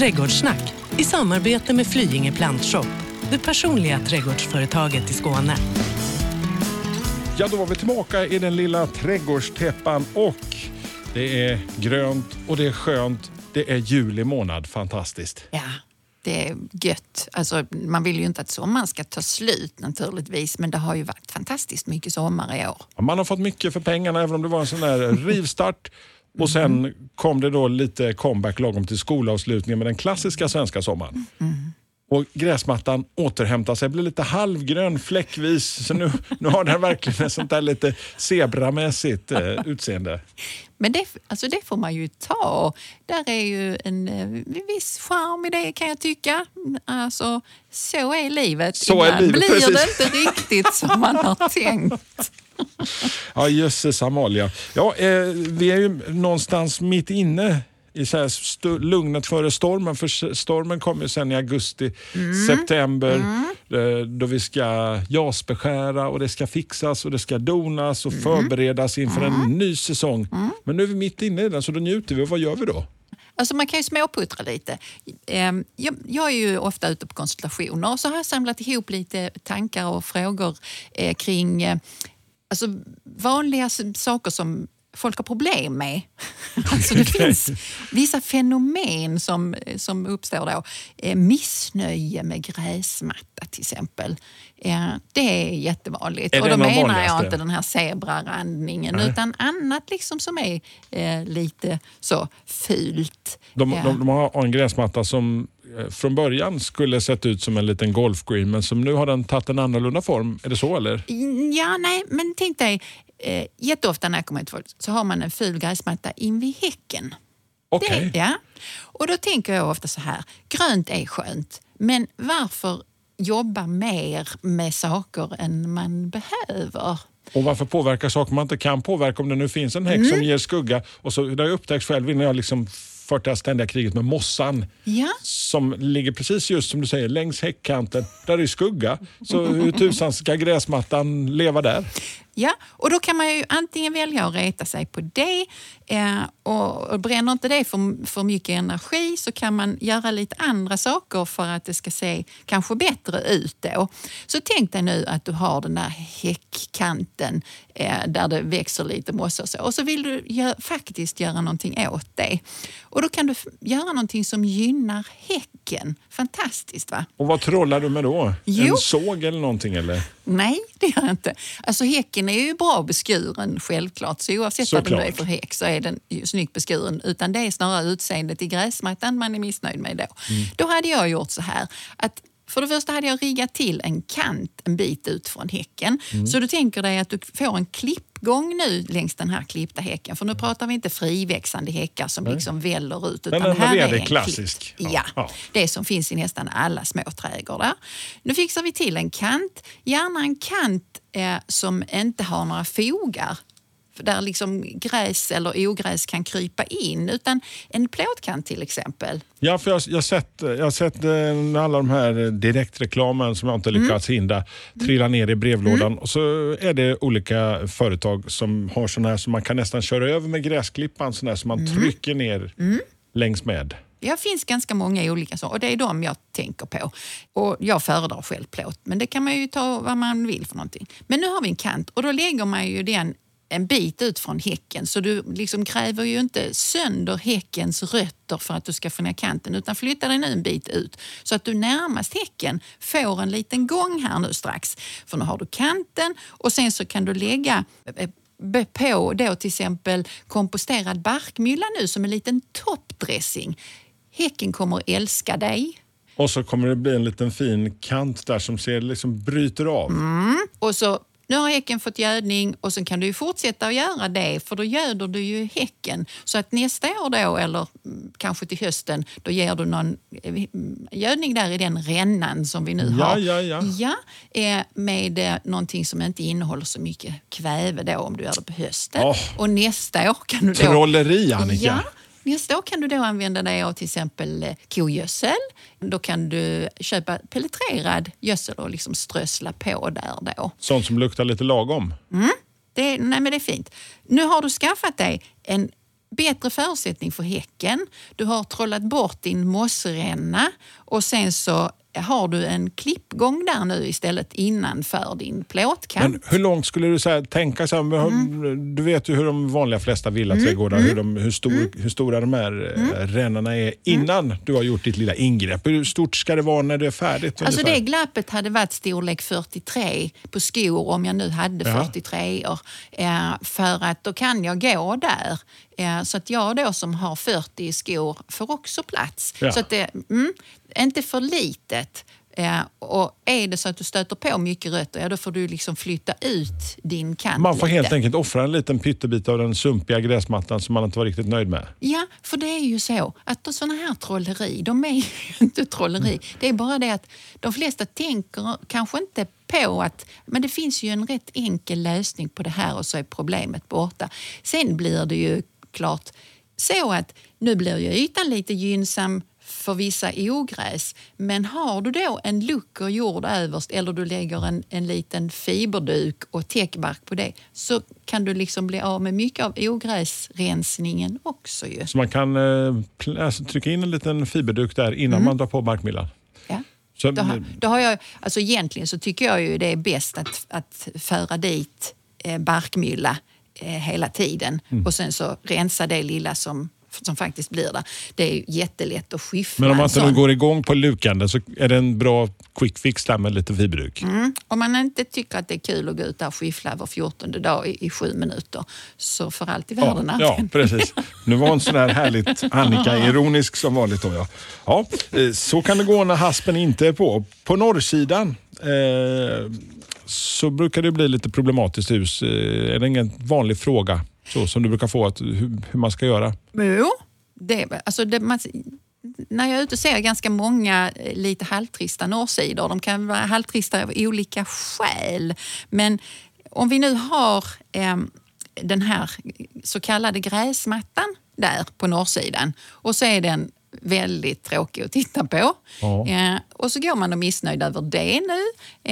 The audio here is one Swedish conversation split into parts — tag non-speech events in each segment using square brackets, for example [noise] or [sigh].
Trädgårdssnack i samarbete med Flyinge Plantshop, det personliga trädgårdsföretaget i Skåne. Ja, då var vi tillbaka i den lilla trädgårdstäppan och det är grönt och det är skönt. Det är juli månad. Fantastiskt. Ja, det är gött. Alltså, man vill ju inte att sommaren ska ta slut naturligtvis, men det har ju varit fantastiskt mycket sommar i år. Man har fått mycket för pengarna även om det var en sån där rivstart. Och sen kom det då lite comeback lagom till skolavslutningen med den klassiska svenska sommaren. Och gräsmattan återhämtar sig, blir lite halvgrön fläckvis. Så nu, nu har den verkligen ett sånt där lite zebramässigt eh, utseende. Men det, alltså det får man ju ta. Där är ju en eh, viss charm i det kan jag tycka. Alltså, så är livet. Så är livet, blir precis. det inte riktigt som man har tänkt. [laughs] Ja, jösses Amalia. Ja, eh, vi är ju någonstans mitt inne i så här lugnet före stormen. För stormen kommer sen i augusti, september eh, då vi ska jasbeskära och det ska fixas och det ska donas och förberedas inför en ny säsong. Men nu är vi mitt inne i den så då njuter vi. Och vad gör vi då? Alltså man kan ju småputtra lite. Ehm, Jag, jag är ju ofta ute på konsultationer och så har jag samlat ihop lite tankar och frågor eh, kring eh, alltså vanliga saker som folk har problem med. [laughs] Alltså det finns vissa fenomen som, som uppstår då. Eh, missnöje med gräsmatta till exempel. Eh, det är jättevanligt. Är och då menar jag inte den här zebrarandningen Nej. utan annat liksom som är eh, lite så fult. De, de, de har en gräsmatta som från början skulle sett ut som en liten golfgreen men som nu har den tagit en annorlunda form. Är det så eller? Ja, nej, men tänk dig, eh, jätteofta när jag kommer till folk så har man en ful gräsmatta invid häcken. Okej. Det, ja. Och då tänker jag ofta så här, grönt är skönt, men varför jobba mer med saker än man behöver? Och varför påverka saker man inte kan påverka om det nu finns en häck Mm. som ger skugga? Och så, det har jag upptäckt själv innan jag liksom fört det här ständiga kriget med mossan Ja, som ligger precis just som du säger längs häckkanten. Där är skugga. Så hur tusan ska gräsmattan leva där? Ja, och då kan man ju antingen välja att reta sig på det eh, och, och bränner inte det för, för mycket energi så kan man göra lite andra saker för att det ska se kanske bättre ut då. Så tänk dig nu att du har den där häckkanten eh, där det växer lite mossa och så och så vill du gö- faktiskt göra någonting åt det. Och då kan du göra någonting som gynnar häcken. Fantastiskt va? Och vad trollar du med då? Jo. En såg eller någonting? Eller? Nej, det gör jag inte. Alltså häcken är ju bra beskuren självklart, så oavsett vad det nu är Såklart. för häck så är den ju snyggt beskuren. Utan det är snarare utseendet i gräsmattan man är missnöjd med då. Då hade jag gjort så här att för det första hade jag riggat till en kant en bit ut från häcken. Så du tänker dig att du får en klippgång nu längs den här klippta häcken. För nu pratar vi inte friväxande häckar som liksom väller ut. Utan en här redig är en klassisk. Ja. Ja, Ja. det som finns i nästan alla små trädgårdar. Nu fixar vi till en kant, gärna en kant eh, som inte har några fogar där liksom gräs eller ogräs kan krypa in, utan en plåtkant till exempel. Ja, för jag, jag har sett, jag har sett eh, alla de här direktreklamen som jag inte Mm. lyckats hindra trilla ner i brevlådan. Och så är det olika företag som har sådana här som man kan nästan köra över med gräsklippan, sådana här som man Mm. trycker ner längs med. Det finns ganska många olika så och det är de jag tänker på. Och Jag föredrar själv plåt, men det kan man ju ta vad man vill för någonting. Men nu har vi en kant och då lägger man ju den en bit ut från häcken så du liksom gräver ju inte sönder häckens rötter för att du ska få ner kanten utan flyttar den en bit ut så att du närmast häcken får en liten gång här nu strax. För nu har du kanten och sen så kan du lägga eh, be- på då till exempel komposterad barkmylla nu som en liten toppdressing. Häcken kommer att älska dig. Och så kommer det bli en liten fin kant där som ser, liksom bryter av. Mm. Och så, nu har häcken fått gödning och sen kan du fortsätta att göra det för då göder du ju häcken. Så att nästa år då, eller kanske till hösten, då ger du någon eh, gödning där i den rännan som vi nu Ja, har. ja, ja. ja eh, med eh, någonting som inte innehåller så mycket kväve då om du gör det på hösten. Åh. Och nästa år kan du då... Trolleri Annika! Ja, nästa år kan du då använda dig av till exempel eh, kogödsel. Då kan du köpa pelletrerad gödsel och liksom strössla på där då. Sånt som luktar lite lagom. Det, nej men det är fint. Nu har du skaffat dig en bättre förutsättning för häcken. Du har trollat bort din mossränna och sen så har du en klippgång där nu istället innanför din plåtkant. Men hur långt skulle du säga, tänka så här, Mm. Du vet ju hur de vanliga flesta villaträdgårdar, hur, de, hur, stor, Mm. hur stora de här mm. rännorna är innan du har gjort ditt lilla ingrepp. Hur stort ska det vara när det är färdigt? Alltså ungefär? det glappet hade varit storlek 43 på skor om jag nu hade Ja. 43 år. Eh, för att då kan jag gå där. Eh, så att jag då som har 40 i skor får också plats. Ja. Så att det mm, inte för litet. Eh, och är det så att du stöter på mycket rötter, ja då får du liksom flytta ut din kant Man får lite. helt enkelt offra en liten pyttebit av den sumpiga gräsmattan som man inte var riktigt nöjd med. Ja, för det är ju så att sådana här trolleri, de är ju [laughs] inte trolleri. Det är bara det att de flesta tänker kanske inte på att men det finns ju en rätt enkel lösning på det här och så är problemet borta. Sen blir det ju klart så att nu blir ju ytan lite gynnsam för vissa ogräs. Men har du då en lucker jord överst eller du lägger en, en liten fiberduk och täckbark på det så kan du liksom bli av med mycket av ogräsrensningen också ju. Så man kan eh, alltså, trycka in en liten fiberduk där innan man drar på barkmyllan. Ja. Så, Då, har- då har jag, alltså egentligen så tycker jag ju det är bäst att, att föra dit eh, barkmylla hela tiden Mm. och sen så rensa det lilla som, som faktiskt blir där. Det är jättelätt att skyffla Men om man en inte sån. går igång på lukande så är det en bra quick fix där med lite fiberduk. Mm. Om man inte tycker att det är kul att gå ut där och skyffla var 14 dag i, i sju minuter så för allt i Ja, världen ja, använd. precis. Nu var hon sådär härligt Annika-ironisk som vanligt. Då, ja. Ja, eh, så kan det gå när haspen inte är på. På norrsidan eh, så brukar det bli lite problematiskt hus. Eh, är det ingen vanlig fråga så som du brukar få att, hur, hur man ska göra? Jo, det, alltså det, man, när jag är ute ser jag ganska många eh, lite halvtrista norrsidor. De kan vara halvtrista av olika skäl. Men om vi nu har eh, den här så kallade gräsmattan där på norrsidan och så är den väldigt tråkig att titta på. Ja. Eh, och så går man och missnöjd över det nu.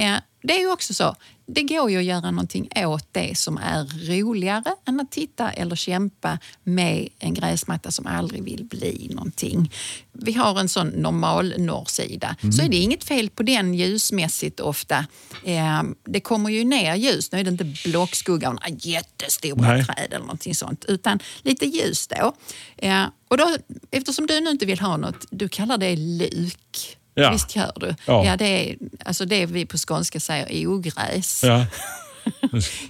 Eh, det är ju också så, det går ju att göra någonting åt det som är roligare än att titta eller kämpa med en gräsmatta som aldrig vill bli någonting. Vi har en sån normal norrsida, så är det inget fel på den ljusmässigt ofta. Eh, det kommer ju ner ljus, nu är det inte blockskugga och några jättestora Nej. träd eller någonting sånt, utan lite ljus då. Eh, och då. Eftersom du nu inte vill ha något, du kallar det luk. Ja. Visst gör du? Ja. Ja, det är alltså det vi på skånska säger ogräs. Ja. [laughs]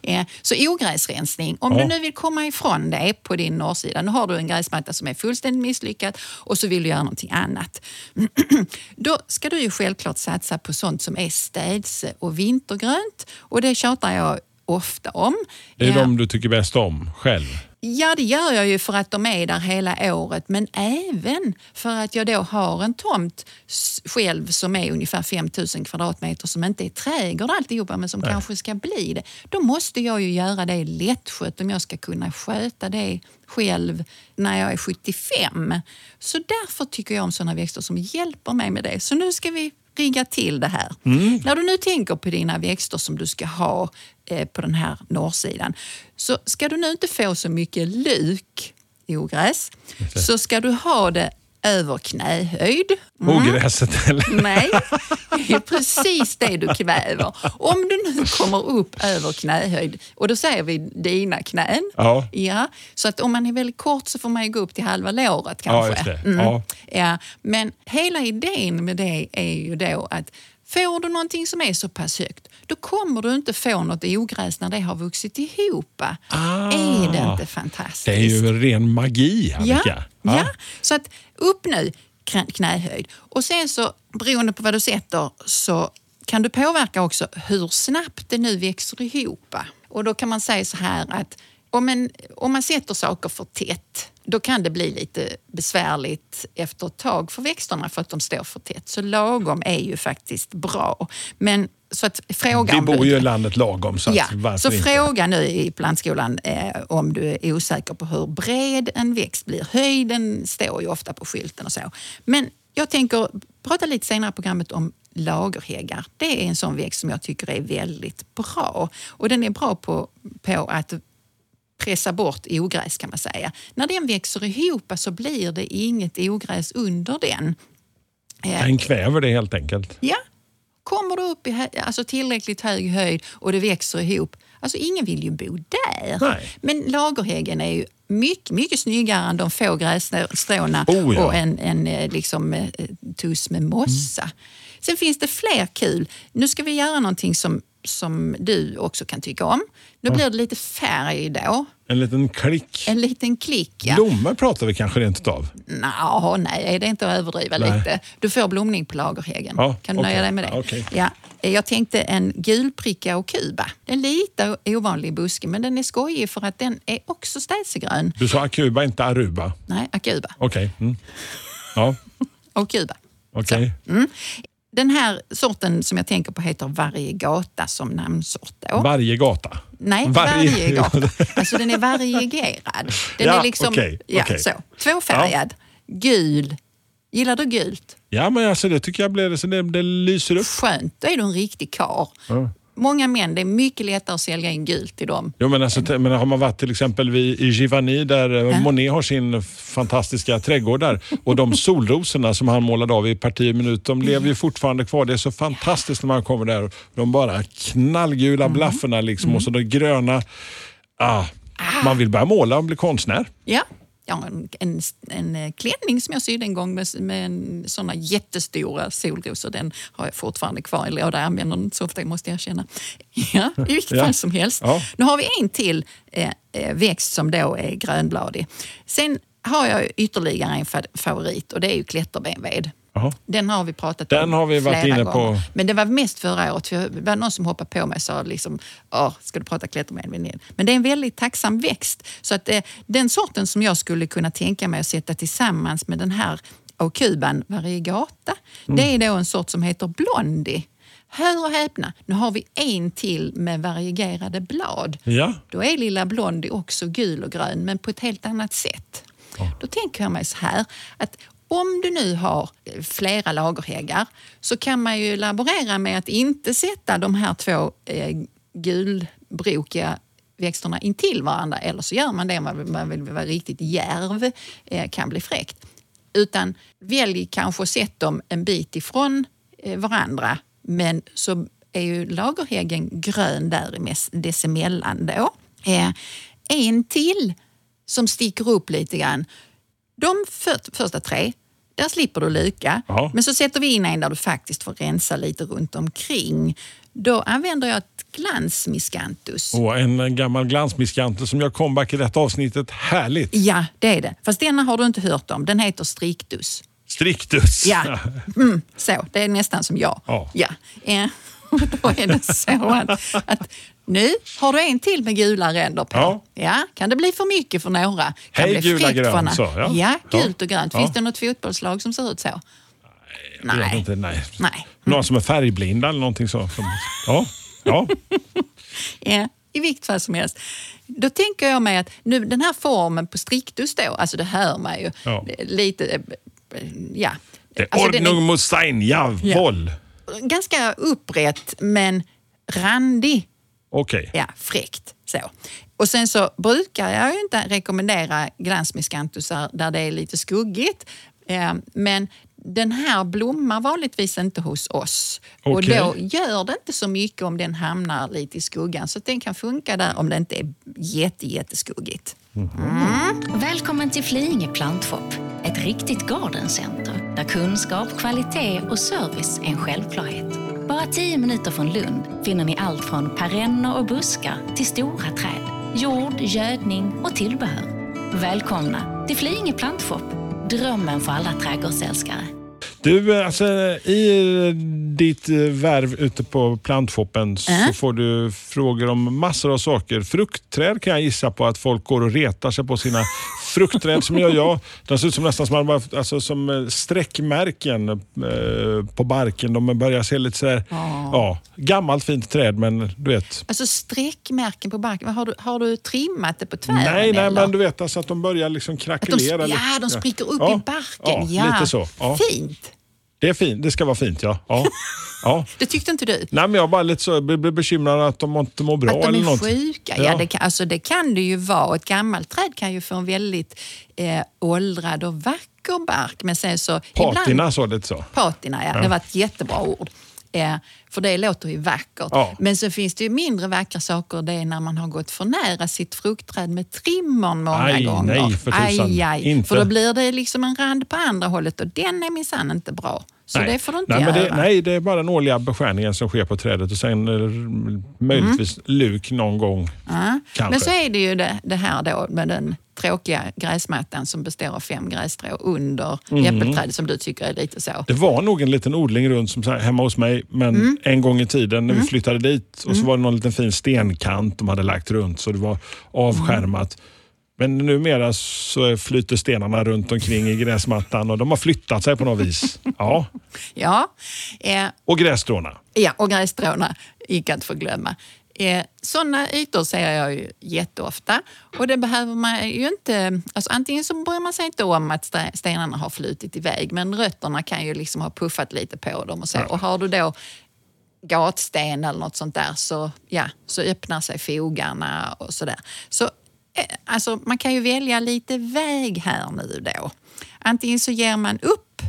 Eh, Så ogräsrensning, om Ja. du nu vill komma ifrån det på din norrsida, nu har du en gräsmatta som är fullständigt misslyckad och så vill du göra någonting annat. [clears throat] Då ska du ju självklart satsa på sånt som är städse och vintergrönt och det tjatar jag ofta om. Det är Eh, de du tycker bäst om själv. Ja, det gör jag ju för att de är där hela året, men även för att jag då har en tomt själv som är ungefär 5 000 kvadratmeter som inte är trädgård alltihopa, men som kanske ska bli det. Då måste jag ju göra det lättskött om jag ska kunna sköta det själv när jag är 75. Så därför tycker jag om sådana växter som hjälper mig med det. Så nu ska vi rigga till det här. När du nu tänker på dina växter som du ska ha eh, på den här norrsidan så ska du nu inte få så mycket luk, ogräs, så ska du ha det över knähöjd. Mm. Ogräset eller? [laughs] Nej, det är precis det du kväver. Om du nu kommer upp över knähöjd, och då säger vi dina knän. Ja. Ja, så att om man är väldigt kort så får man gå upp till halva låret kanske. det. Mm. Ja. Ja, men hela idén med det är ju då att får du någonting som är så pass högt, då kommer du inte få något ogräs när det har vuxit ihop. Är det inte fantastiskt? Ah. Det är ju ren magi, Annika. Ja, ja. så att upp nu knä- knähöjd. Och sen så beroende på vad du sätter så kan du påverka också hur snabbt det nu växer ihop. Och då kan man säga så här att om, en, om man sätter saker för tätt då kan det bli lite besvärligt efter ett tag för växterna för att de står för tätt. Så lagom är ju faktiskt bra. Men så att fråga Vi bor ju i landet lagom, så Ja, att så fråga nu i plantskolan eh, om du är osäker på hur bred en växt blir. Höjden står ju ofta på skylten och så. Men jag tänker prata lite senare i programmet om lagerhäggar. Det är en sån växt som jag tycker är väldigt bra. Och den är bra på, på att pressa bort ogräs kan man säga. När den växer ihop så blir det inget ogräs under den. Eh, Den kväver det helt enkelt. Ja, kommer du upp i alltså tillräckligt hög höjd och det växer ihop, alltså ingen vill ju bo där. Nej. Men lagerhäggen är ju mycket, mycket snyggare än de få grässtråna Oh, ja. och en, en eh, liksom, eh, tuss med mossa. Sen finns det fler kul. Nu ska vi göra någonting som, som du också kan tycka om. Nu blir det lite färg då. En liten klick. En liten klick. Ja. Blommor pratar vi kanske rent utav. Nå, nej, det är inte att överdriva Nej. lite. Du får blomning på lagerhäggen. Ja, kan du nöja okej. dig med det? Ja, okej. Ja, jag tänkte en gulpricka och kuba. Det är en lite ovanlig buske, men den är skojig för att den är också städsegrön. Du sa akuba, inte aruba. Nej, akuba Okej. Mm. Ja, [laughs] och kuba. okej. Den här sorten som jag tänker på heter variegata som namnsort. Då. Varje gata. Nej, Varje- variegata. [laughs] Alltså den är variegerad. Den Ja, är liksom okej, ja, så. tvåfärgad, gul. Gillar du gult? Ja, men alltså, det tycker jag blir, så det, det lyser upp. Skönt, då är du en riktig karl. Många män, det är mycket lättare att sälja in gult till dem. Jo, men alltså, men har man varit till exempel vid, i Giovanni där eh, Monet har sin fantastiska trädgård där och de solrosorna som han målade av i parti minut, de lever ju fortfarande kvar. Det är så fantastiskt när man kommer där. De bara knallgula Mm. blafforna liksom och så de gröna. Ah, man vill börja måla och bli konstnär. Ja, har en, en, en klänning som jag sydde en gång med, med en, såna jättestora solrosor. Den har jag fortfarande kvar i låda. Jag använder den så ofta måste jag erkänna. Ja, I vilket Ja. fall som helst. Ja. Nu har vi en till eh, eh, växt som då är grönbladig. Sen har jag ytterligare en fa- favorit och det är ju klätterbenved. Jaha. Den har vi pratat Den om har vi varit inne på. gånger. Men det var mest förra året. För det var någon som hoppade på mig och sa liksom, ska du prata klätterbenved? Men det är en väldigt tacksam växt. Så att eh, den sorten som jag skulle kunna tänka mig att sätta tillsammans med den här Aucuban variegata, Mm. det är då en sort som heter Blondie. Hör och häpna, nu har vi en till med variegerade blad. Ja. Då är lilla Blondie också gul och grön, men på ett helt annat sätt. Då tänker jag mig så här, att om du nu har flera lagerhäggar så kan man ju laborera med att inte sätta de här två eh, gulbrokiga växterna intill varandra eller så gör man det om man vill, man vill vara riktigt järv, eh, kan bli fräckt. Utan välj kanske att sätta dem en bit ifrån eh, varandra men så är ju lagerhäggen grön där dessemellan då. Eh, en till som sticker upp lite grann. De för, första tre, där slipper du luka. Ja. Men så sätter vi in en där du faktiskt får rensa lite runt omkring. Då använder jag ett glansmiscanthus. Och en gammal glansmiskante som gör comeback i detta avsnittet. Härligt! Ja, det är det. Fast denna har du inte hört om. Den heter striktus. Striktus. Ja, [laughs] mm, så. Det är nästan som jag. Ja. Ja. Eh, [laughs] då är det så att, att nu har du en till med gula ränder på. Ja. Kan det bli för mycket för några? Kan Hej, bli gula fräckt grön, för några. så, ja. ja, Ja. gult och grönt. Ja. Finns det något fotbollslag som ser ut så? Jag vet inte, nej. Nej. Någon som är färgblinda eller någonting så. Ja. ja. [laughs] Ja, I vilket fall som helst. Då tänker jag mig att nu, den här formen på striktus då, alltså det hör man ju Ja. Är lite, eh, ja. Det är Alltså, ordnung mot stein, jawohl. ganska upprätt men randig. Okej. Ja, fräckt. Så. Och sen så brukar jag ju inte rekommendera glansmiscanthusar där det är lite skuggigt. Eh, Men den här blommar vanligtvis inte hos oss. Och Okej. då gör det inte så mycket om den hamnar lite i skuggan. Så den kan funka där om det inte är jätte, jätteskuggigt. Välkommen till Flyinge plantshop. Ett riktigt gardencenter där kunskap, kvalitet och service är en självklarhet. Bara tio minuter från Lund finner ni allt från perenner och buskar till stora träd, jord, gödning och tillbehör. Välkomna till Flyinge plantshop. Drömmen för alla trädgårdsälskare. Du, alltså, i ditt eh, värv ute på plantshoppen så Äh? får du frågor om massor av saker. Fruktträd kan jag gissa på att folk går och retar sig på sina [laughs] fruktträd som gör jag. De ser ut som nästan som, man alltså, som eh, streckmärken eh, på barken. De börjar se lite så här, ja, gammalt fint träd men du vet. Alltså streckmärken på barken, har du, har du trimmat det på tvären? Nej, nej, eller? men du vet alltså att de börjar liksom de, krackelera. lite. ja, de spricker upp Ja. i barken. Ja, lite så. Ja. Fint. Det är fint. Det ska vara fint, ja. ja. Ja. [laughs] Det tyckte inte du? Nej, men jag bara lite så, blir bekymrad att de inte mår bra Att de eller är något. sjuka? Ja, Ja. det, kan, alltså, det kan det ju vara. Ett gammalt träd kan ju få en väldigt eh, åldrad och vacker bark. Men sen så... Patina så lite så. Patina, ja. Det var ett jättebra ord. För det låter ju vackert. Ja. Men så finns det ju mindre vackra saker. Det är när man har gått för nära sitt fruktträd med trimmern många Aj, gånger. nej, för tusan. aj, aj. Inte. För då blir det liksom en rand på andra hållet och den är minsann inte bra. Så det får du inte nej, göra. det, nej, det är bara den årliga beskärningen som sker på trädet och sen eh, möjligtvis luk någon gång. Mm. Ja. Men så är det ju det, det här då med den tråkiga gräsmattan som består av fem grässtrå under Mm. äppelträdet som du tycker är lite så. Det var nog en liten odling runt som så här, hemma hos mig, men Mm. en gång i tiden när vi flyttade dit och så var det någon liten fin stenkant de hade lagt runt så det var avskärmat. Men numera så flyter stenarna runt omkring i gräsmattan och de har flyttat sig på något vis. [laughs] Ja, Ja, eh, och grässtråna. ja och grässtråna gick att förglömma. Eh, sådana ytor ser jag ju jätteofta och det behöver man ju inte... Alltså antingen så bryr man sig inte om att ste- stenarna har flutit iväg men rötterna kan ju liksom ha puffat lite på dem och så. Och har du då gatsten eller något sånt där så, ja, så öppnar sig fogarna och sådär. Så eh, alltså, man kan ju välja lite väg här nu då. Antingen så ger man upp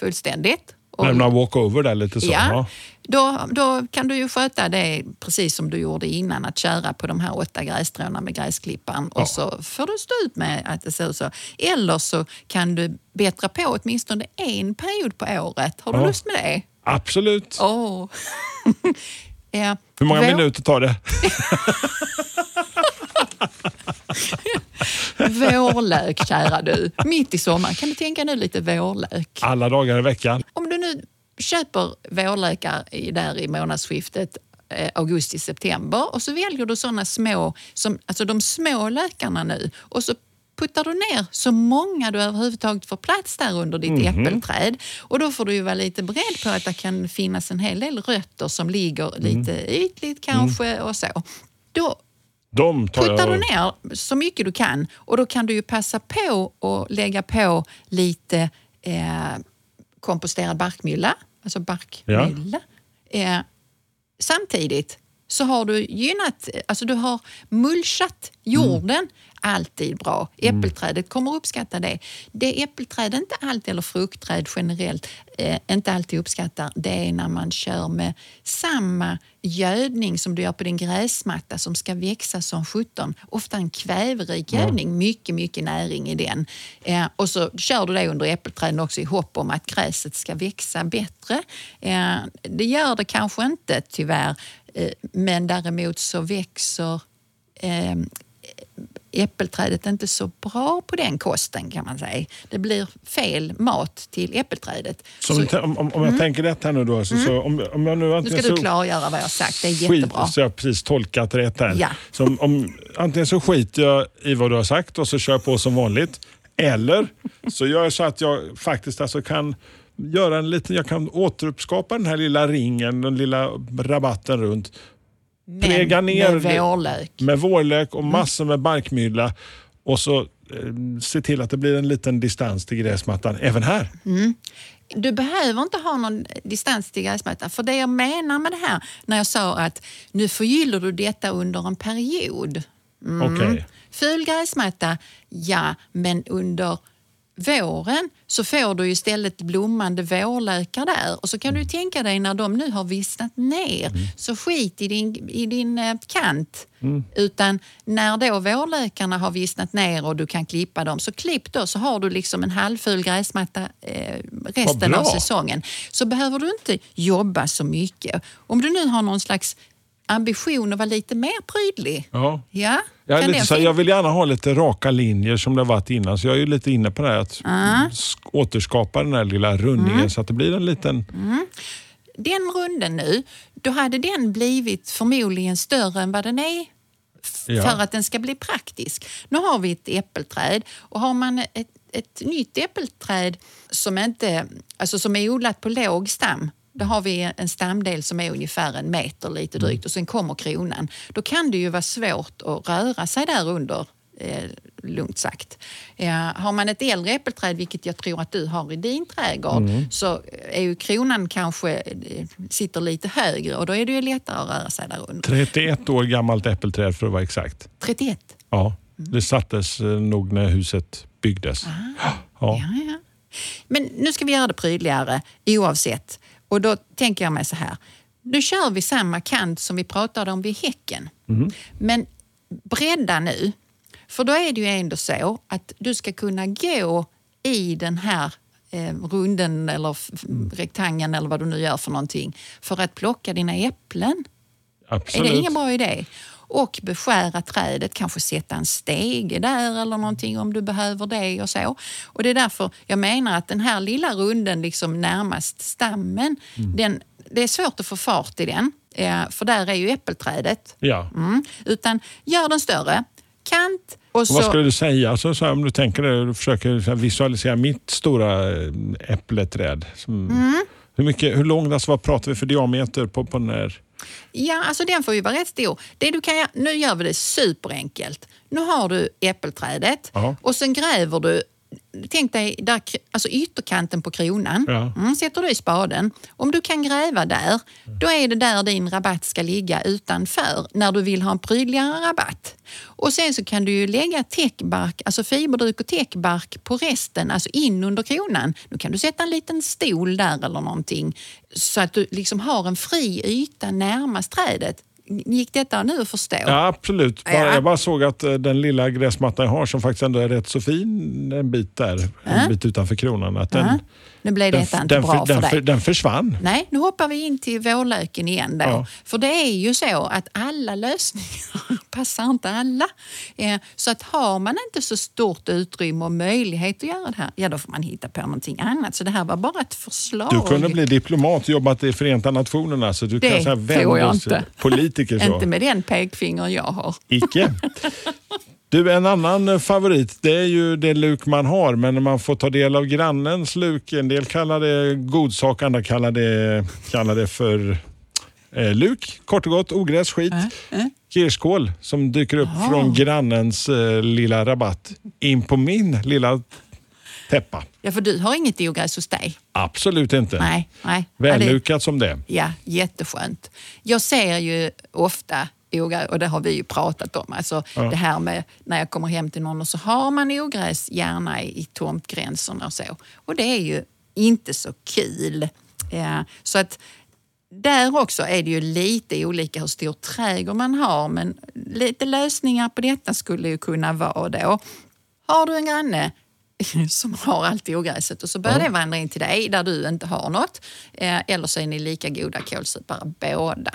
fullständigt. och- Lämna walkover där lite så. Ja. Då, då kan du ju sköta det precis som du gjorde innan, att köra på de här åtta grässtråna med gräsklipparen och så får du stå ut med att det ser ut så. Eller så kan du bättra på åtminstone en period på året. Har du Ja. lust med det? Absolut. Åh! [laughs] ja. Hur många Vår- minuter tar det? [laughs] Vårlök, kära du. Mitt i sommaren. Kan du tänka nu lite vårlök? Alla dagar i veckan. Om du nu köper vårlökar i, där i månadsskiftet eh, augusti-september och så väljer du såna små, som, alltså de små lökarna nu och så puttar du ner så många du överhuvudtaget får plats där under ditt Mhm. äppelträd. Och då får du ju vara lite beredd på att det kan finnas en hel del rötter som ligger lite Mm. ytligt kanske och så. Då De tar puttar du ner så mycket du kan och då kan du ju passa på att lägga på lite eh, komposterad barkmylla, alltså barkmylla. Eh, samtidigt så har du gynnat, alltså du har mulchat jorden. Alltid bra. Äppelträdet kommer uppskatta det. Det äppelträd inte alltid, eller fruktträd generellt, eh, inte alltid uppskattar det är när man kör med samma gödning som du gör på din gräsmatta som ska växa som 17. Ofta en kväverik gödning, mycket, mycket näring i den. Eh, och så kör du det under äppelträden också i hopp om att gräset ska växa bättre. Eh, det gör det kanske inte tyvärr, men däremot så växer eh, äppelträdet inte så bra på den kosten kan man säga. Det blir fel mat till äppelträdet. Som, så, om, om jag tänker rätt här nu då. Så, så, om, om jag nu nu antingen ska du så klargöra vad jag har sagt, det är skit, jättebra. så jag har precis tolkat rätt här. Ja. Så om, om, antingen så skiter jag i vad du har sagt och så kör jag på som vanligt. Eller så gör jag så att jag faktiskt alltså kan göra en liten, jag kan återuppskapa den här lilla ringen, den lilla rabatten runt. Präga Men ner med vårlök. Med vårlök Mm. och massor med barkmylla. Och så eh, se till att det blir en liten distans till gräsmattan även här. Du behöver inte ha någon distans till gräsmattan. För det jag menar med det här, när jag sa att nu förgyller du detta under en period. Mm. Okej. Ful gräsmatta, ja, men under våren så får du istället blommande vårlökar där. Och så kan du tänka dig när de nu har vissnat ner, Mm. så skit i din, i din eh, kant. Utan när då vårlökarna har vissnat ner och du kan klippa dem, så klipp då så har du liksom en halvful gräsmatta eh, resten av säsongen. Så behöver du inte jobba så mycket. Om du nu har någon slags ambition att vara lite mer prydlig. Ja. Ja, Jag, lite så jag vill gärna ha lite raka linjer som det har varit innan. Så jag är ju lite inne på det här att sk- återskapa den här lilla rundningen Mm. så att det blir en liten... den runden nu, då hade den blivit förmodligen större än vad den är Ja. för att den ska bli praktisk. Nu har vi ett äppelträd och har man ett, ett nytt äppelträd som, inte, alltså som är odlat på låg stam då har vi en stamdel som är ungefär en meter lite drygt och sen kommer kronan. Då kan det ju vara svårt att röra sig där under eh, lugnt sagt. Eh, har man ett äldre äppelträd, vilket jag tror att du har i din trädgård, så är ju kronan kanske eh, sitter lite högre och då är det ju lättare att röra sig där under. 31 år gammalt äppelträd för att vara exakt. 31. Ja, det sattes eh, nog när huset byggdes. Ja. Ja, ja. Men nu ska vi göra det prydligare oavsett. Och då tänker jag mig så här. Nu kör vi samma kant som vi pratade om vid häcken. Men bredda nu. För då är det ju ändå så att du ska kunna gå i den här eh, runden eller f- rektangeln eller vad du nu gör för någonting för att plocka dina äpplen. Absolut. Är det ingen bra idé? Och beskära trädet, kanske sätta en stege där eller någonting om du behöver det och så. Och det är därför jag menar att den här lilla runden liksom närmast stammen, den, det är svårt att få fart i den. eh, För där är ju äppelträdet. Ja. Mm. Utan gör den större, kant och Och vad så... skulle du säga alltså, så här, om du tänker du försöker så visualisera mitt stora eh, äppleträd. Som, Mm. Hur, mycket, hur lång, alltså, vad pratar vi för diameter på, på den här? Ja, alltså den får ju vara rätt stor. Det du kan nu gör vi det superenkelt. Nu har du äppelträdet Ja. och sen gräver du Tänk dig där, alltså ytterkanten på kronan. Ja. Mm, sätter du i spaden. Om du kan gräva där, då är det där din rabatt ska ligga utanför när du vill ha en prydligare rabatt. Och sen så kan du ju lägga täckbark, alltså fiberduk och täckbark på resten, alltså in under kronan. Nu kan du sätta en liten stol där eller någonting så att du liksom har en fri yta närmast trädet. Gick detta nu att förstå? Ja, absolut. Bara, Ja. Jag bara såg att eh, den lilla gräsmattan jag har som faktiskt ändå är rätt så fin en bit där, en bit utanför kronan. Att den. Nu blev den, detta inte den, bra den, för dig. den försvann. Nej, nu hoppar vi in till vårlöken igen då. Ja. För det är ju så att alla lösningar [laughs] passar inte alla. Eh, Så att har man inte så stort utrymme och möjlighet att göra det här, ja då får man hitta på någonting annat. Så det här var bara ett förslag. Du kunde bli diplomat och jobbat i Förenta Nationerna så du Det kan så här tror jag inte. politiker. Så. [laughs] Inte med den pekfinger jag har. Icke. [laughs] Du, en annan eh, favorit det är ju det luk man har, men när man får ta del av grannens luk. En del kallar det godsak, andra kallar det, kallar det för eh, luk. Kort och gott, ogräs, skit. Kirskål som dyker upp från grannens eh, lilla rabatt in på min lilla täppa. Ja, för du har inget ogräs hos dig. Absolut inte. Nej. nej. Ja, det- Vällukat som det. Ja, jätteskönt. Jag ser ju ofta ogräs, och det har vi ju pratat om, alltså det här med när jag kommer hem till någon och så har man ogräs gärna i, i tomtgränserna och så. Och det är ju inte så kul. Ja, så att där också är det ju lite olika hur stor trädgård man har men lite lösningar på detta skulle ju kunna vara då. Har du en granne [laughs] som har allt ogräset och så börjar det vandra in till dig där du inte har något. Eh, eller så är ni lika goda kålsupare båda.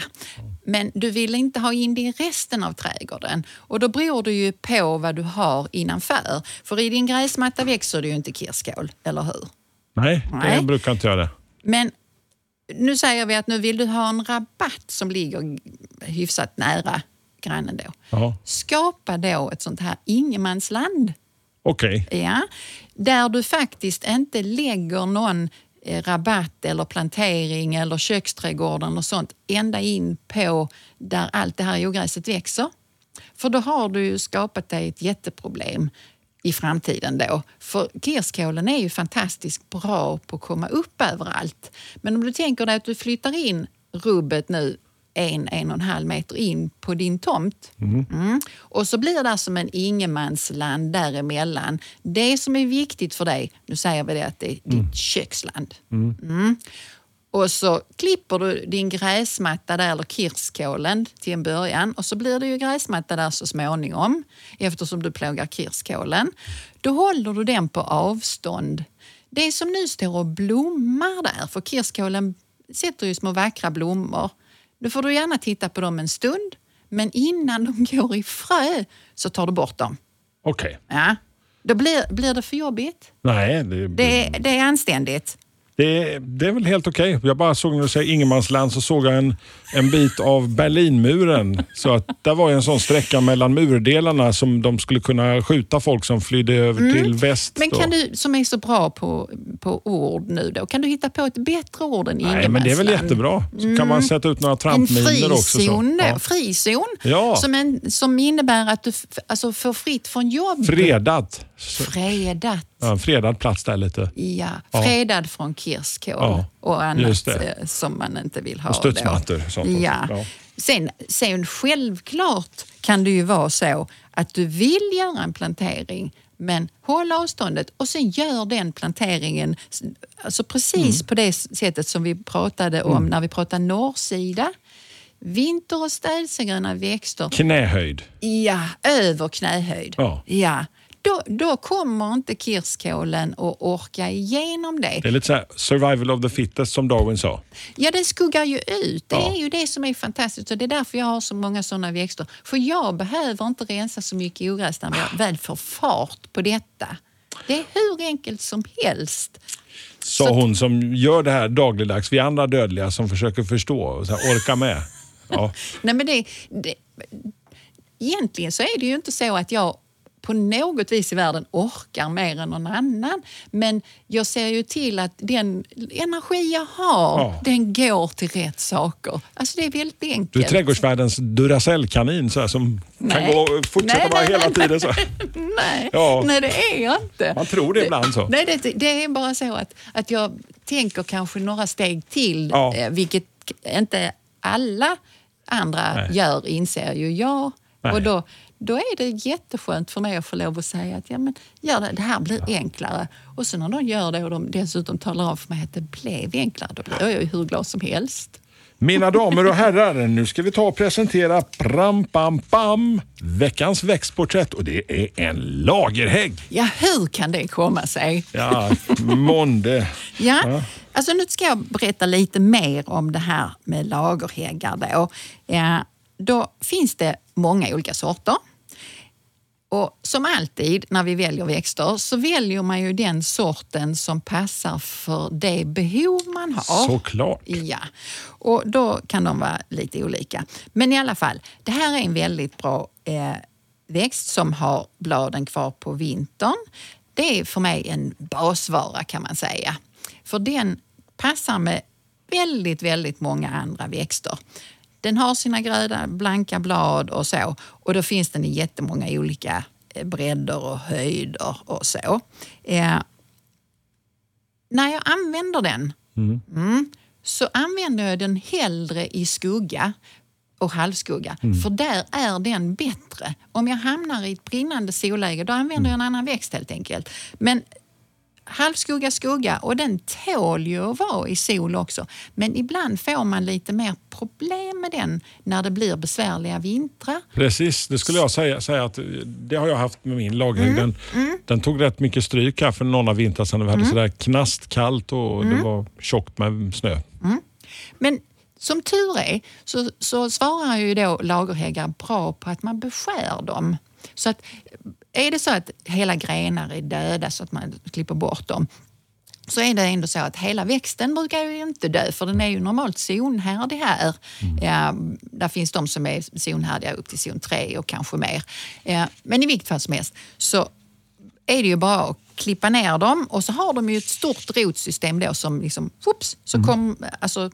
Men du vill inte ha in det i resten av trädgården och då beror det ju på vad du har innanför. För i din gräsmatta växer det ju inte kirskål, eller hur? Nej, Nej. brukar inte göra det. Men nu säger vi att nu vill du ha en rabatt som ligger hyfsat nära grannen då. Ja. Skapa då ett sånt här ingenmansland. Okej. Ja, där du faktiskt inte lägger någon eh, rabatt eller plantering eller köksträdgården och sånt ända in på där allt det här ogräset växer. För då har du ju skapat dig ett jätteproblem i framtiden då. För kirskålen är ju fantastiskt bra på att komma upp överallt. Men om du tänker dig att du flyttar in rubbet nu en, en och en halv meter in på din tomt. Mm. Och så blir det som en ingenmansland däremellan. Det som är viktigt för dig, nu säger vi det att det är ditt köksland. Mm. Och så klipper du din gräsmatta där, eller kirskålen till en början och så blir det ju gräsmatta där så småningom eftersom du plågar kirskålen. Då håller du den på avstånd. Det som nu står och blommar där, för kirskålen sätter ju små vackra blommor. Då får du gärna titta på dem en stund, men innan de [laughs] går i frö så tar du bort dem. Okej. Ja. Då blir, blir det för jobbigt. Nej, det, Det, det är anständigt. Det, det är väl helt okej. Jag bara såg när du säger ingenmansland så såg jag en, en bit av Berlinmuren. Så att där var ju en sån sträcka mellan murdelarna som de skulle kunna skjuta folk som flydde över till väst. Men då. kan du, som är så bra på, på ord nu då, kan du hitta på ett bättre ord än Nej, men det är väl ingenmansland? jättebra. Så kan man sätta ut några En trampminer också. Då, Ja. frizon Ja. som, en, som innebär att du alltså, får fritt från jobb. Fredat. Fredat. ja, fredad plats där lite. Ja, Ja. fredad från kirskål Ja, och annat eh, som man inte vill ha. Och studsmattor sånt. Ja. Ja. Sen, sen självklart kan det ju vara så att du vill göra en plantering men håll avståndet och sen gör den planteringen alltså precis Mm. på det sättet som vi pratade om när vi pratade norrsida. Vinter och städsegröna växter Knähöjd. Ja, över knähöjd. Ja. Ja. Då, då kommer inte kirskålen att orka igenom det. Det är lite så här survival of the fittest som Darwin sa. Ja, den skuggar ju ut. Det Ja. är ju det som är fantastiskt och det är därför jag har så många sådana växter. För jag behöver inte rensa så mycket ogräs när jag väl får fart på detta. Det är hur enkelt som helst. Sa hon som gör det här dagligdags. Vi andra dödliga som försöker förstå och så här, orka med. Ja. [laughs] Nej, men det, det, egentligen så är det ju inte så att jag på något vis i världen orkar mer än någon annan. Men jag ser ju till att den energi jag har, Ja. den går till rätt saker. Alltså det är väldigt enkelt. Du är trädgårdsvärldens Duracell-kanin så här, som kan Nej. gå och fortsätta Nej, bara nej, hela tiden. Så. [laughs] Nej, Ja. nej, det är jag inte. Man tror det ibland så. Nej, det, det är bara så att, att jag tänker kanske några steg till, Ja. eh, vilket inte alla andra Nej. gör, inser ju jag. Nej. Och då, då är det jätteskönt för mig att få lov att säga att ja, men, gör det, det här blir enklare. Och så när de gör det och de dessutom talar om för mig att det blev enklare, då blir jag ju hur glad som helst. Mina damer och herrar, nu ska vi ta och presentera pram, pam, pam, veckans växtporträtt och det är en lagerhägg. Ja, hur kan det komma sig? Ja, månde. Ja, Ja. alltså nu ska jag berätta lite mer om det här med lagerhäggar. Då. Ja, då finns det många olika sorter. Och som alltid när vi väljer växter så väljer man ju den sorten som passar för det behov man har. Såklart. Ja, och då kan de vara lite olika. Men i alla fall, det här är en väldigt bra eh, växt som har bladen kvar på vintern. Det är för mig en basvara kan man säga. För den passar med väldigt, väldigt många andra växter. Den har sina gröna, blanka blad och så. Och då finns den i jättemånga olika eh, bredder och höjder och så. Eh, när jag använder den mm, så använder jag den hellre i skugga och halvskugga. För där är den bättre. Om jag hamnar i ett brinnande solläge då använder jag en annan växt helt enkelt. Men halvskugga, skugga och den tål ju att vara i sol också. Men ibland får man lite mer problem med den när det blir besvärliga vintrar. Precis, det skulle jag säga, säga att det har jag haft med min lagerhägg. Den, Mm. den tog rätt mycket stryk här för några vintrar sedan. Vi hade sådär knastkallt och Mm. det var tjockt med snö. Men som tur är så, så svarar ju då lagerhäggar bra på att man beskär dem. Så att är det så att hela grenar är döda så att man klipper bort dem så är det ändå så att hela växten brukar ju inte dö för den är ju normalt zonhärdig här. Ja, där finns de som är zonhärdiga upp till zon 3 och kanske mer. Ja, men i vilket fall som helst så är det ju bara att klippa ner dem och så har de ju ett stort rotsystem då som liksom, whoops, så kom, alltså,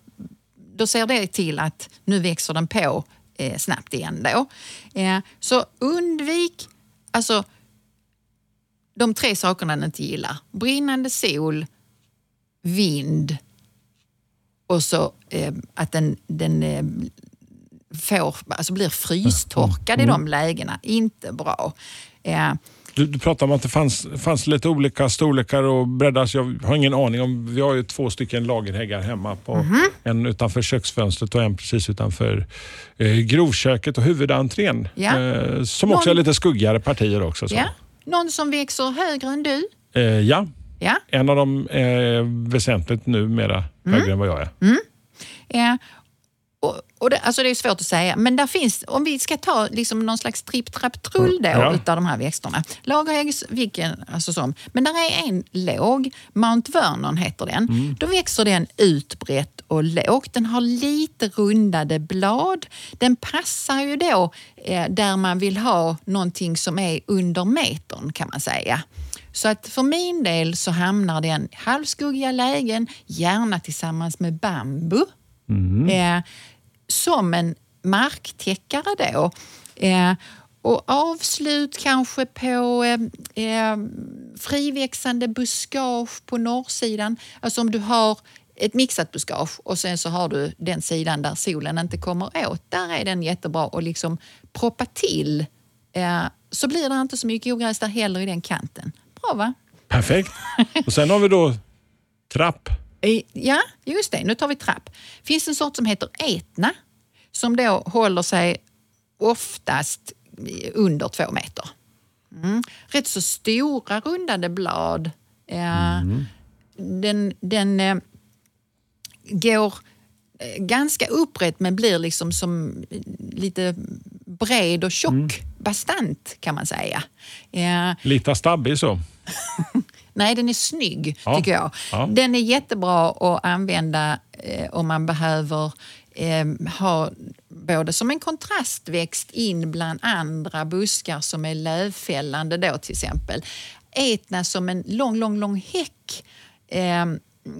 då ser det till att nu växer den på eh, snabbt igen då. Eh, så undvik alltså, de tre sakerna den inte gillar. Brinnande sol, vind och så eh, att den, den eh, får, alltså blir frystorkad i de lägena. Inte bra. Eh, Du, du pratade om att det fanns, fanns lite olika storlekar och breddar. Jag har ingen aning om. Vi har ju två stycken lagerhäggar hemma. På, Mhm. En utanför köksfönstret och en precis utanför eh, grovköket och huvudentrén. Ja. Eh, som också är Någon- lite skuggigare partier också. Så. ja. Någon som växer högre än du. Eh, ja, Ja. en av dem är väsentligt numera Mm. högre än vad jag är. Ja. Och, och det, alltså det är svårt att säga, men där finns, om vi ska ta liksom någon slags tripp-trapp-trull då Ja. utav de här växterna. Lagerhäggs, vilken, alltså som, men där är en låg, Mount Vernon heter den. Då växer den utbrett och lågt. Den har lite rundade blad. Den passar ju då eh, där man vill ha någonting som är under metern kan man säga. Så att för min del så hamnar den halvskuggiga lägen, gärna tillsammans med bambu eh, som en marktäckare då. Eh, och avslut kanske på eh, eh, friväxande buskage på norrsidan. Alltså om du har ett mixat buskage och sen så har du den sidan där solen inte kommer åt. Där är den jättebra att liksom proppa till. Eh, så blir det inte så mycket ogräs där heller i den kanten. Bra va? Perfekt. Och sen har vi då trapp. Ja, just det. Nu tar vi trapp. finns en sort som heter etna som då håller sig oftast under två meter. Mm. Rätt så stora rundade blad. Eh, Den, den eh, går eh, ganska upprätt men blir liksom som lite bred och tjock. Bastant kan man säga. Eh, Lite stabbig så. [laughs] Nej, den är snygg Ja. tycker jag. Ja. Den är jättebra att använda eh, om man behöver eh, ha både som en kontrastväxt in bland andra buskar som är lövfällande då till exempel. Etna som en lång, lång, lång häck eh,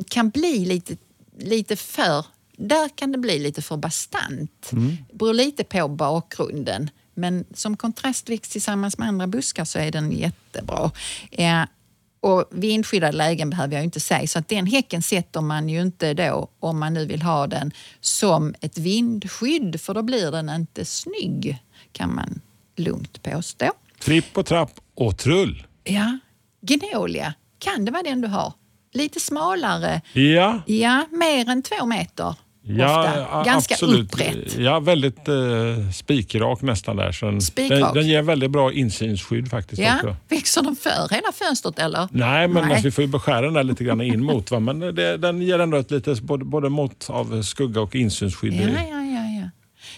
kan bli lite, lite för... Där kan det bli lite för bastant. Mm. beror lite på bakgrunden. Men som kontrastväxt tillsammans med andra buskar så är den jättebra. Eh, och vindskyddade lägen behöver jag inte säga, så att den häcken sätter man ju inte då, om man nu vill ha den, som ett vindskydd, för då blir den inte snygg, kan man lugnt påstå. Tripp och trapp och trull. Ja, Gnolia, kan det vara den du har? Lite smalare, Ja, ja, mer än två meter ja ofta. Ganska absolut. upprätt. Ja, väldigt eh, spikrak nästan där. Så den, den, den ger väldigt bra insynsskydd faktiskt Ja, också. växer den för hela fönstret eller? Nej, men Nej. Alltså, vi får ju beskära den där lite grann in mot. Va? Men det, den ger ändå ett litet både, både mått av skugga och insynsskydd. Ja. ja.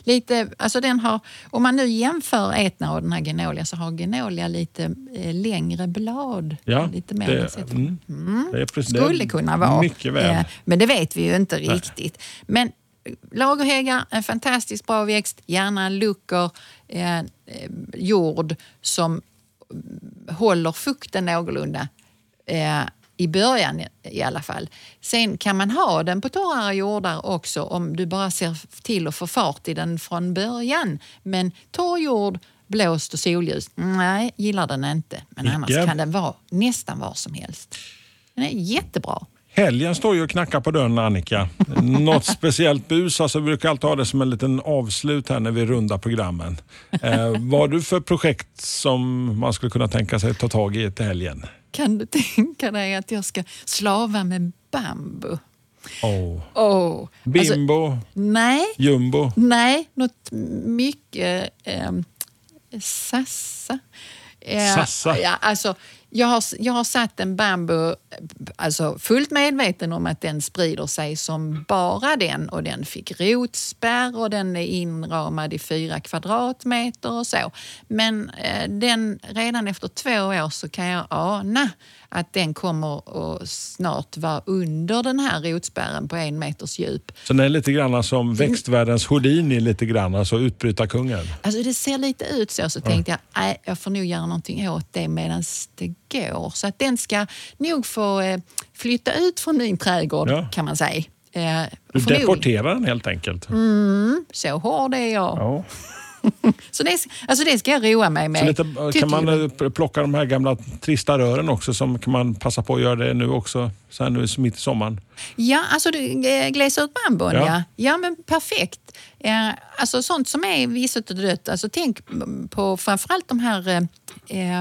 Lite, alltså den har, om man nu jämför Etna och den här Genolia så har Genolia lite eh, längre blad. Ja, lite mer det- nedsatt. mm. Det är precis, Skulle kunna vara. Mycket väl. Eh, Men det vet vi ju inte riktigt. Men eh, lagerhäggar, en fantastiskt bra växt. Gärna luckor, eh, eh, jord som mm, håller fukten någorlunda. Eh, I början i- alla fall. Sen kan man ha den på torrare jordar också om du bara ser till att få fart i den från början. Men torr jord, blåst och solljus, nej, gillar den inte. Men annars Icke. kan den vara nästan var som helst. Den är jättebra. Helgen står ju och knackar på dörren Annika. [laughs] Något speciellt bus? Alltså, vi brukar alltid ha det som en liten avslut här när vi rundar programmen. Eh, vad har du för projekt som man skulle kunna tänka sig ta tag i till helgen? Kan du tänka dig att jag ska slava med bambu? Oh. Oh. Alltså, Bimbo, nej, jumbo. nej, något mycket eh, sassa. Eh, Sassa? Ja, alltså, jag, har, jag har satt en bambu, alltså fullt medveten om att den sprider sig som bara den och den fick rotspärr och den är inramad i fyra kvadratmeter och så. Men eh, den, redan efter två år så kan jag ana att den kommer att snart vara under den här rotspärren på en meters djup. Så den är lite grann som växtvärldens Houdini, lite grann, alltså utbrytarkungen. Alltså det ser lite ut så, så tänkte jag nej, jag får nog göra någonting åt det medan det går. Så att den ska nog få eh, flytta ut från min trädgård Ja. kan man säga. Eh, Du deporterar den helt enkelt. Så hård är jag. Ja. Så det, alltså det ska jag roa mig med. Lite, Tycker kan man eh, plocka de här gamla trista rören också, som kan man passa på att göra det nu också, så här nu mitt i sommaren? Ja, alltså du eh, glesa ut bambun, Ja. ja. ja. men perfekt. Eh, alltså sånt som är visset och dött. Alltså tänk på framförallt de här eh,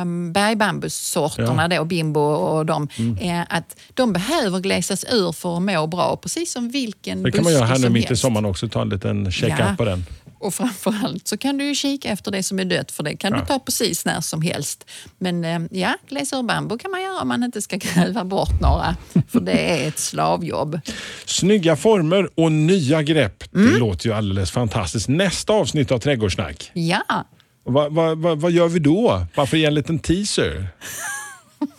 eh, bergbambussorterna då, bimbo och de. Mm. Eh, att de behöver glesas ur för att må bra, precis som vilken Det kan man göra här nu som mitt i helst. sommaren också, ta en liten check-up Ja. på den. Och framförallt så kan du ju kika efter det som är dött för det kan Ja. du ta precis när som helst. Men eh, ja, glesa ur bambu kan man göra om man inte ska [laughs] gräva bort några. För det är ett slavjobb. Snygga former och nya grepp. Mm. Det låter ju alldeles fantastiskt. Nästa avsnitt av Trädgårdssnack. Ja, Vad vad- vad- vad gör vi då? Bara för att ge en liten teaser.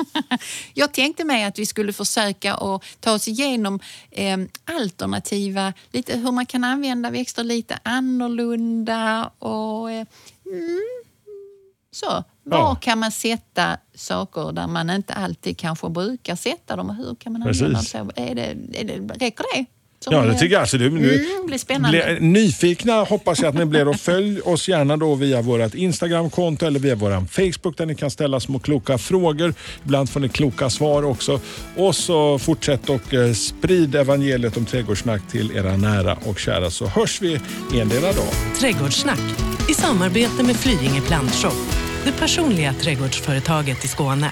[laughs] Jag tänkte mig att vi skulle försöka att ta oss igenom eh, alternativa, lite hur man kan använda växter lite annorlunda och eh, mm, så. Var Ja. kan man sätta saker där man inte alltid kanske brukar sätta dem hur kan man använda dem? Är det, är det, räcker det Ja, det tycker jag. Alltså, det, nu, Mm, blir spännande. Ble, nyfikna hoppas jag att ni blir och följ oss gärna då via vårt Instagramkonto eller via vår Facebook där ni kan ställa små kloka frågor. Ibland får ni kloka svar också. Och så fortsätt och eh, sprid evangeliet om trädgårdssnack till era nära och kära så hörs vi endera dag. Trädgårdssnack i samarbete med Flyinge Plantshop. Det personliga trädgårdsföretaget i Skåne.